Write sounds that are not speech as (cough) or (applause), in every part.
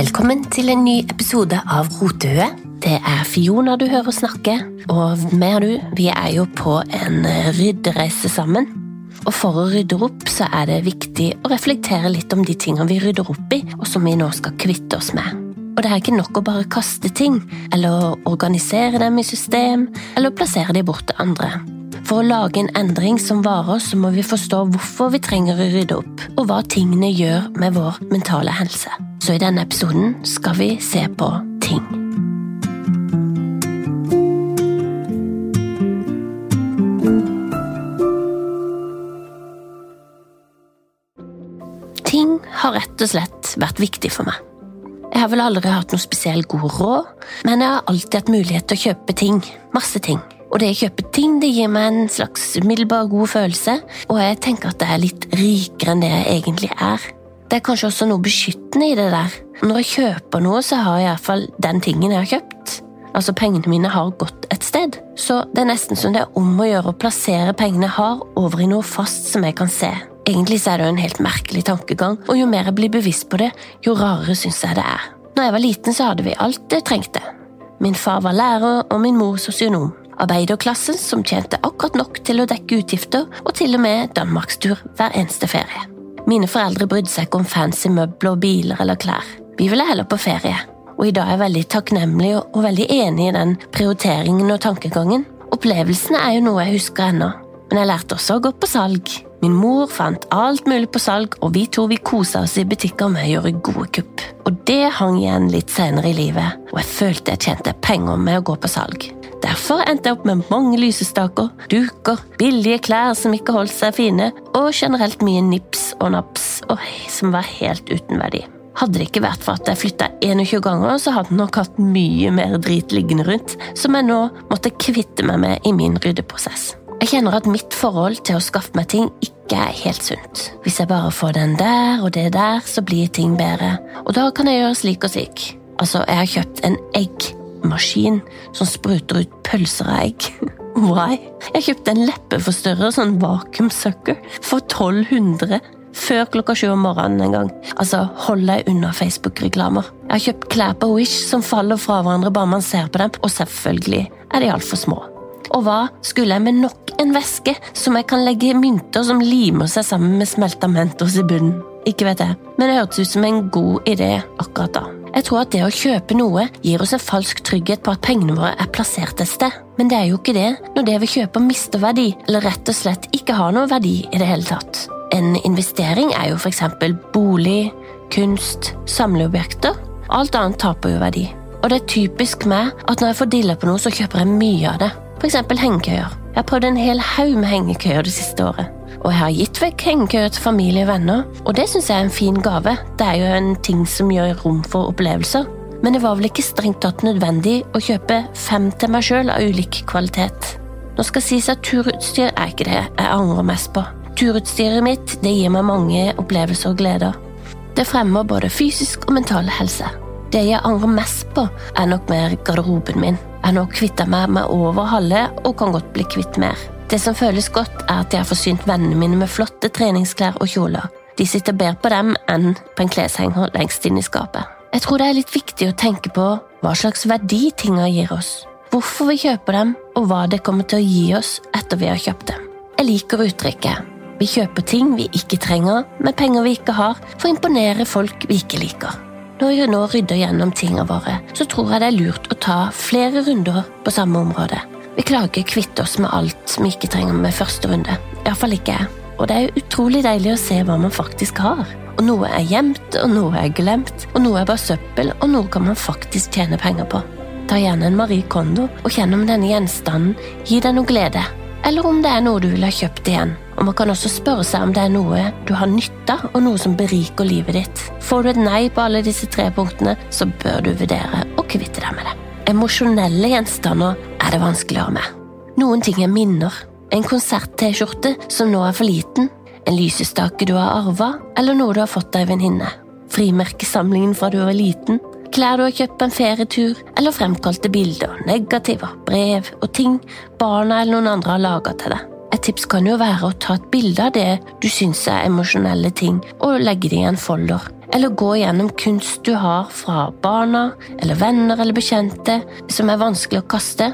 Velkommen til en ny episode av Rotehue. Det er Fiona du hører snakke, og meg og du, vi er jo på en ryddereise sammen. Og for å rydde opp, så er det viktig å reflektere litt om de tingene vi rydder opp i, og som vi nå skal kvitte oss med. Og det er ikke nok å bare kaste ting, eller organisere dem i system, eller plassere de bort til andre. For å lage en endring som varer, så må vi forstå hvorfor vi trenger å rydde opp, og hva tingene gjør med vår mentale helse. Så i denne episoden skal vi se på ting. Ting har rett og slett vært viktig for meg. Jeg har vel aldri hatt noe spesielt god råd, men jeg har alltid hatt mulighet til å kjøpe ting. Masse ting. Og det jeg kjøper ting det gir meg en slags umiddelbar god følelse, og jeg tenker at det er litt rikere enn det jeg egentlig er. Det er kanskje også noe beskyttende i det der. Når jeg kjøper noe, så har jeg iallfall den tingen jeg har kjøpt. Altså, pengene mine har gått et sted. Så det er nesten som det er om å gjøre å plassere pengene jeg har, over i noe fast som jeg kan se. Egentlig så er det jo en helt merkelig tankegang, og jo mer jeg blir bevisst på det, jo rarere syns jeg det er. Når jeg var liten, så hadde vi alt jeg trengte. Min far var lærer, og min mor sosionom. Arbeiderklassen som tjente akkurat nok til å dekke utgifter, og til og med danmarkstur hver eneste ferie. Mine foreldre brydde seg ikke om fancy møbler, biler eller klær. Vi ville heller på ferie. Og i dag er jeg veldig takknemlig og veldig enig i den prioriteringen og tankegangen. Opplevelsene er jo noe jeg husker ennå, men jeg lærte også å gå på salg. Min mor fant alt mulig på salg, og vi to vi kosa oss i butikker med å gjøre gode kupp. Og det hang igjen litt senere i livet, og jeg følte jeg tjente penger med å gå på salg. Derfor endte jeg opp med mange lysestaker, duker, billige klær som ikke holdt seg fine, og generelt mye nips og naps og som var helt uten verdi. Hadde det ikke vært for at jeg flytta 21 ganger, så hadde jeg nok hatt mye mer drit liggende rundt, som jeg nå måtte kvitte meg med i min ryddeprosess. Jeg kjenner at mitt forhold til å skaffe meg ting ikke er helt sunt. Hvis jeg bare får den der og det der, så blir ting bedre, og da kan jeg gjøre slik og slik. Altså, jeg har kjøpt en eggmaskin som spruter ut pølser av egg. (laughs) Why? Jeg kjøpte en leppeforstørrer, sånn vakuumsucker, for 1200 før klokka sju om morgenen en gang. Altså, hold deg unna Facebook-reklamer. Jeg har kjøpt klær på Wish som faller fra hverandre bare man ser på dem, og selvfølgelig er de altfor små. Og hva skulle jeg med nok en væske som jeg kan legge mynter som limer seg sammen med smelta Mentos i bunnen? Ikke vet jeg, men det hørtes ut som en god idé akkurat da. Jeg tror at det å kjøpe noe gir oss en falsk trygghet på at pengene våre er plassert et sted. Men det er jo ikke det når det vi kjøper mister verdi, eller rett og slett ikke har noe verdi i det hele tatt. En investering er jo f.eks. bolig, kunst, samleobjekter. Alt annet taper jo verdi. Og det er typisk meg at når jeg får dilla på noe, så kjøper jeg mye av det. F.eks. hengekøyer. Jeg har prøvd en hel haug med hengekøyer det siste året. Og jeg har gitt vekk hengekøyer til familie og venner, og det syns jeg er en fin gave. Det er jo en ting som gjør rom for opplevelser. Men det var vel ikke strengt tatt nødvendig å kjøpe fem til meg sjøl av ulik kvalitet. Nå skal sies at turutstyr er ikke det jeg angrer mest på. Turutstyret mitt det gir meg mange opplevelser og gleder. Det fremmer både fysisk og mental helse. Det jeg angrer mest på, er nok mer garderoben min. Jeg har nå kvitta meg med over halve og kan godt bli kvitt mer. Det som føles godt, er at jeg har forsynt vennene mine med flotte treningsklær og kjoler. De sitter bedre på dem enn på en kleshenger lengst inn i skapet. Jeg tror det er litt viktig å tenke på hva slags verdi tinga gir oss, hvorfor vi kjøper dem, og hva det kommer til å gi oss etter vi har kjøpt dem. Jeg liker uttrykket vi kjøper ting vi ikke trenger, med penger vi ikke har, for å imponere folk vi ikke liker. Når jeg nå rydder gjennom tingene våre, så tror jeg det er lurt å ta flere runder på samme område. Vi klarer ikke å kvitte oss med alt vi ikke trenger med første runde. Iallfall ikke jeg. Og det er utrolig deilig å se hva man faktisk har. Og noe er gjemt, og noe er glemt, og noe er bare søppel, og noe kan man faktisk tjene penger på. Ta gjerne en Marie Kondo og kjenn om denne gjenstanden gir deg noe glede, eller om det er noe du vil ha kjøpt igjen. Og Man kan også spørre seg om det er noe du har nytta, og noe som beriker livet ditt. Får du et nei på alle disse tre punktene, så bør du vurdere å kvitte deg med det. Emosjonelle gjenstander er det vanskeligere med. Noen ting er minner. En konsert-T-skjorte som nå er for liten, en lysestake du har arva, eller noe du har fått av en venninne. Frimerkesamlingen fra du var liten, klær du har kjøpt på en ferietur, eller fremkalte bilder, negativer, brev og ting barna eller noen andre har laga til deg. Et tips kan jo være å ta et bilde av det du syns er emosjonelle ting, og legge det i en folder. eller gå gjennom kunst du har fra barna eller venner eller bekjente som er vanskelig å kaste,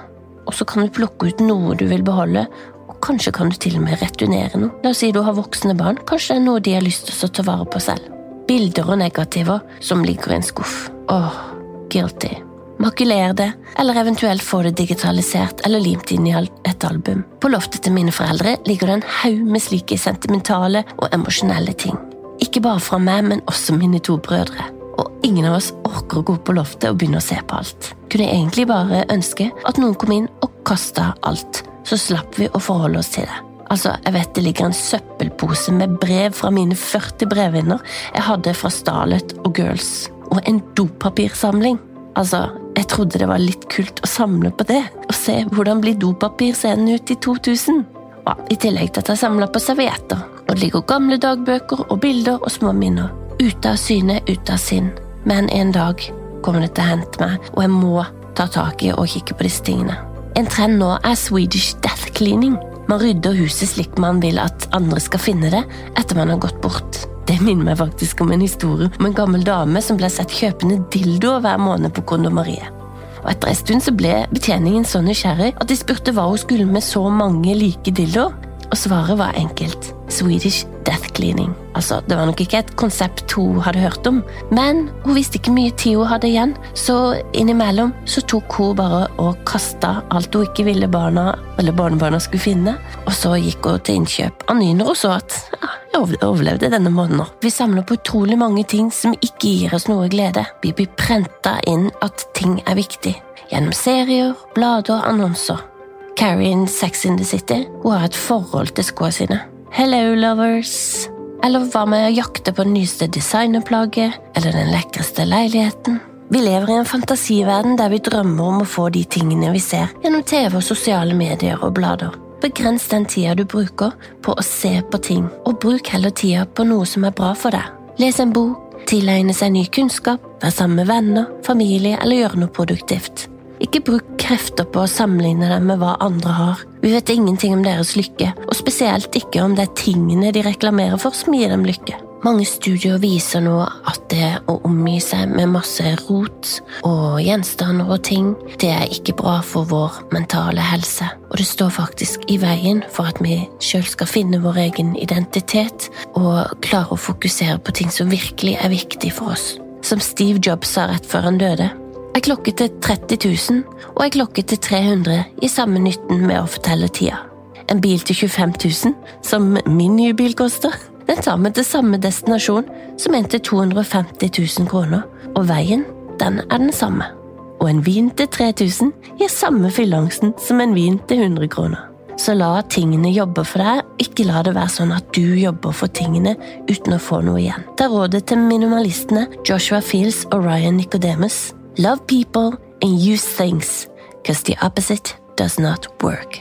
og så kan du plukke ut noe du vil beholde, og kanskje kan du til og med returnere noe. La oss si du har voksne barn, kanskje det er noe de har lyst til å ta vare på selv. Bilder og negativer som ligger i en skuff. Åh, guilty makulere det, eller eventuelt få det digitalisert eller limt inn i et album. På loftet til mine foreldre ligger det en haug med slike sentimentale og emosjonelle ting. Ikke bare fra meg, men også mine to brødre. Og ingen av oss orker å gå på loftet og begynne å se på alt. Kunne egentlig bare ønske at noen kom inn og kasta alt, så slapp vi å forholde oss til det. Altså, jeg vet det ligger en søppelpose med brev fra mine 40 brevvenner jeg hadde fra Starlet og Girls, og en dopapirsamling. Altså, jeg trodde det var litt kult å samle på det, og se hvordan blir dopapir seende ut i 2000. Ja, I tillegg til at jeg samla på servietter, og det ligger gamle dagbøker og bilder og små minner. Ute av syne, ute av sinn. Men en dag kommer det til å hente meg, og jeg må ta tak i og kikke på disse tingene. En trend nå er Swedish death cleaning. Man rydder huset slik man vil at andre skal finne det etter man har gått bort. Det minner meg faktisk om en historie om en gammel dame som ble sett kjøpende dildoer hver måned på kondomeriet. Og Etter en stund så ble betjeningen så nysgjerrig at de spurte hva hun skulle med så mange like dildoer, og svaret var enkelt. Swedish death cleaning. Altså, Det var nok ikke et konsept hun hadde hørt om, men hun visste ikke mye tid hun hadde igjen, så innimellom så tok hun bare og kasta alt hun ikke ville barna eller barnebarna skulle finne, og så gikk hun til innkjøp av hun så at overlevde denne måneden. Vi samler på utrolig mange ting som ikke gir oss noe glede. Vi blir prenta inn at ting er viktig, gjennom serier, blader og annonser. Carrie in Sex in the City hun har et forhold til skoene sine. Hello, lovers! Eller hva med å jakte på det nyeste designerplagget eller den lekreste leiligheten? Vi lever i en fantasiverden der vi drømmer om å få de tingene vi ser gjennom TV og sosiale medier og blader. Begrens den tida du bruker på å se på ting, og bruk heller tida på noe som er bra for deg. Les en bok, tilegne seg ny kunnskap, være sammen med venner, familie eller gjøre noe produktivt. Ikke bruk krefter på å sammenligne deg med hva andre har. Vi vet ingenting om deres lykke, og spesielt ikke om det er tingene de reklamerer for som gir dem lykke. Mange studier viser nå at det å omgi seg med masse rot og gjenstander og ting, det er ikke bra for vår mentale helse. Og det står faktisk i veien for at vi sjøl skal finne vår egen identitet og klare å fokusere på ting som virkelig er viktig for oss. Som Steve Jobs sa rett før han døde, jeg klokket til 30 000, og jeg klokket til 300 i samme nytten med å fortelle tida. En bil til 25 000, som min nye bil koster, den tar meg til samme destinasjon som en til 250 000 kroner, og veien, den er den samme. Og en vin til 3000 gir samme fyllangsten som en vin til 100 kroner. Så la tingene jobbe for deg, ikke la det være sånn at du jobber for tingene uten å få noe igjen. Ta rådet til minimalistene Joshua Fields og Ryan Nicodemus. Love people and use things, because the opposite does not work.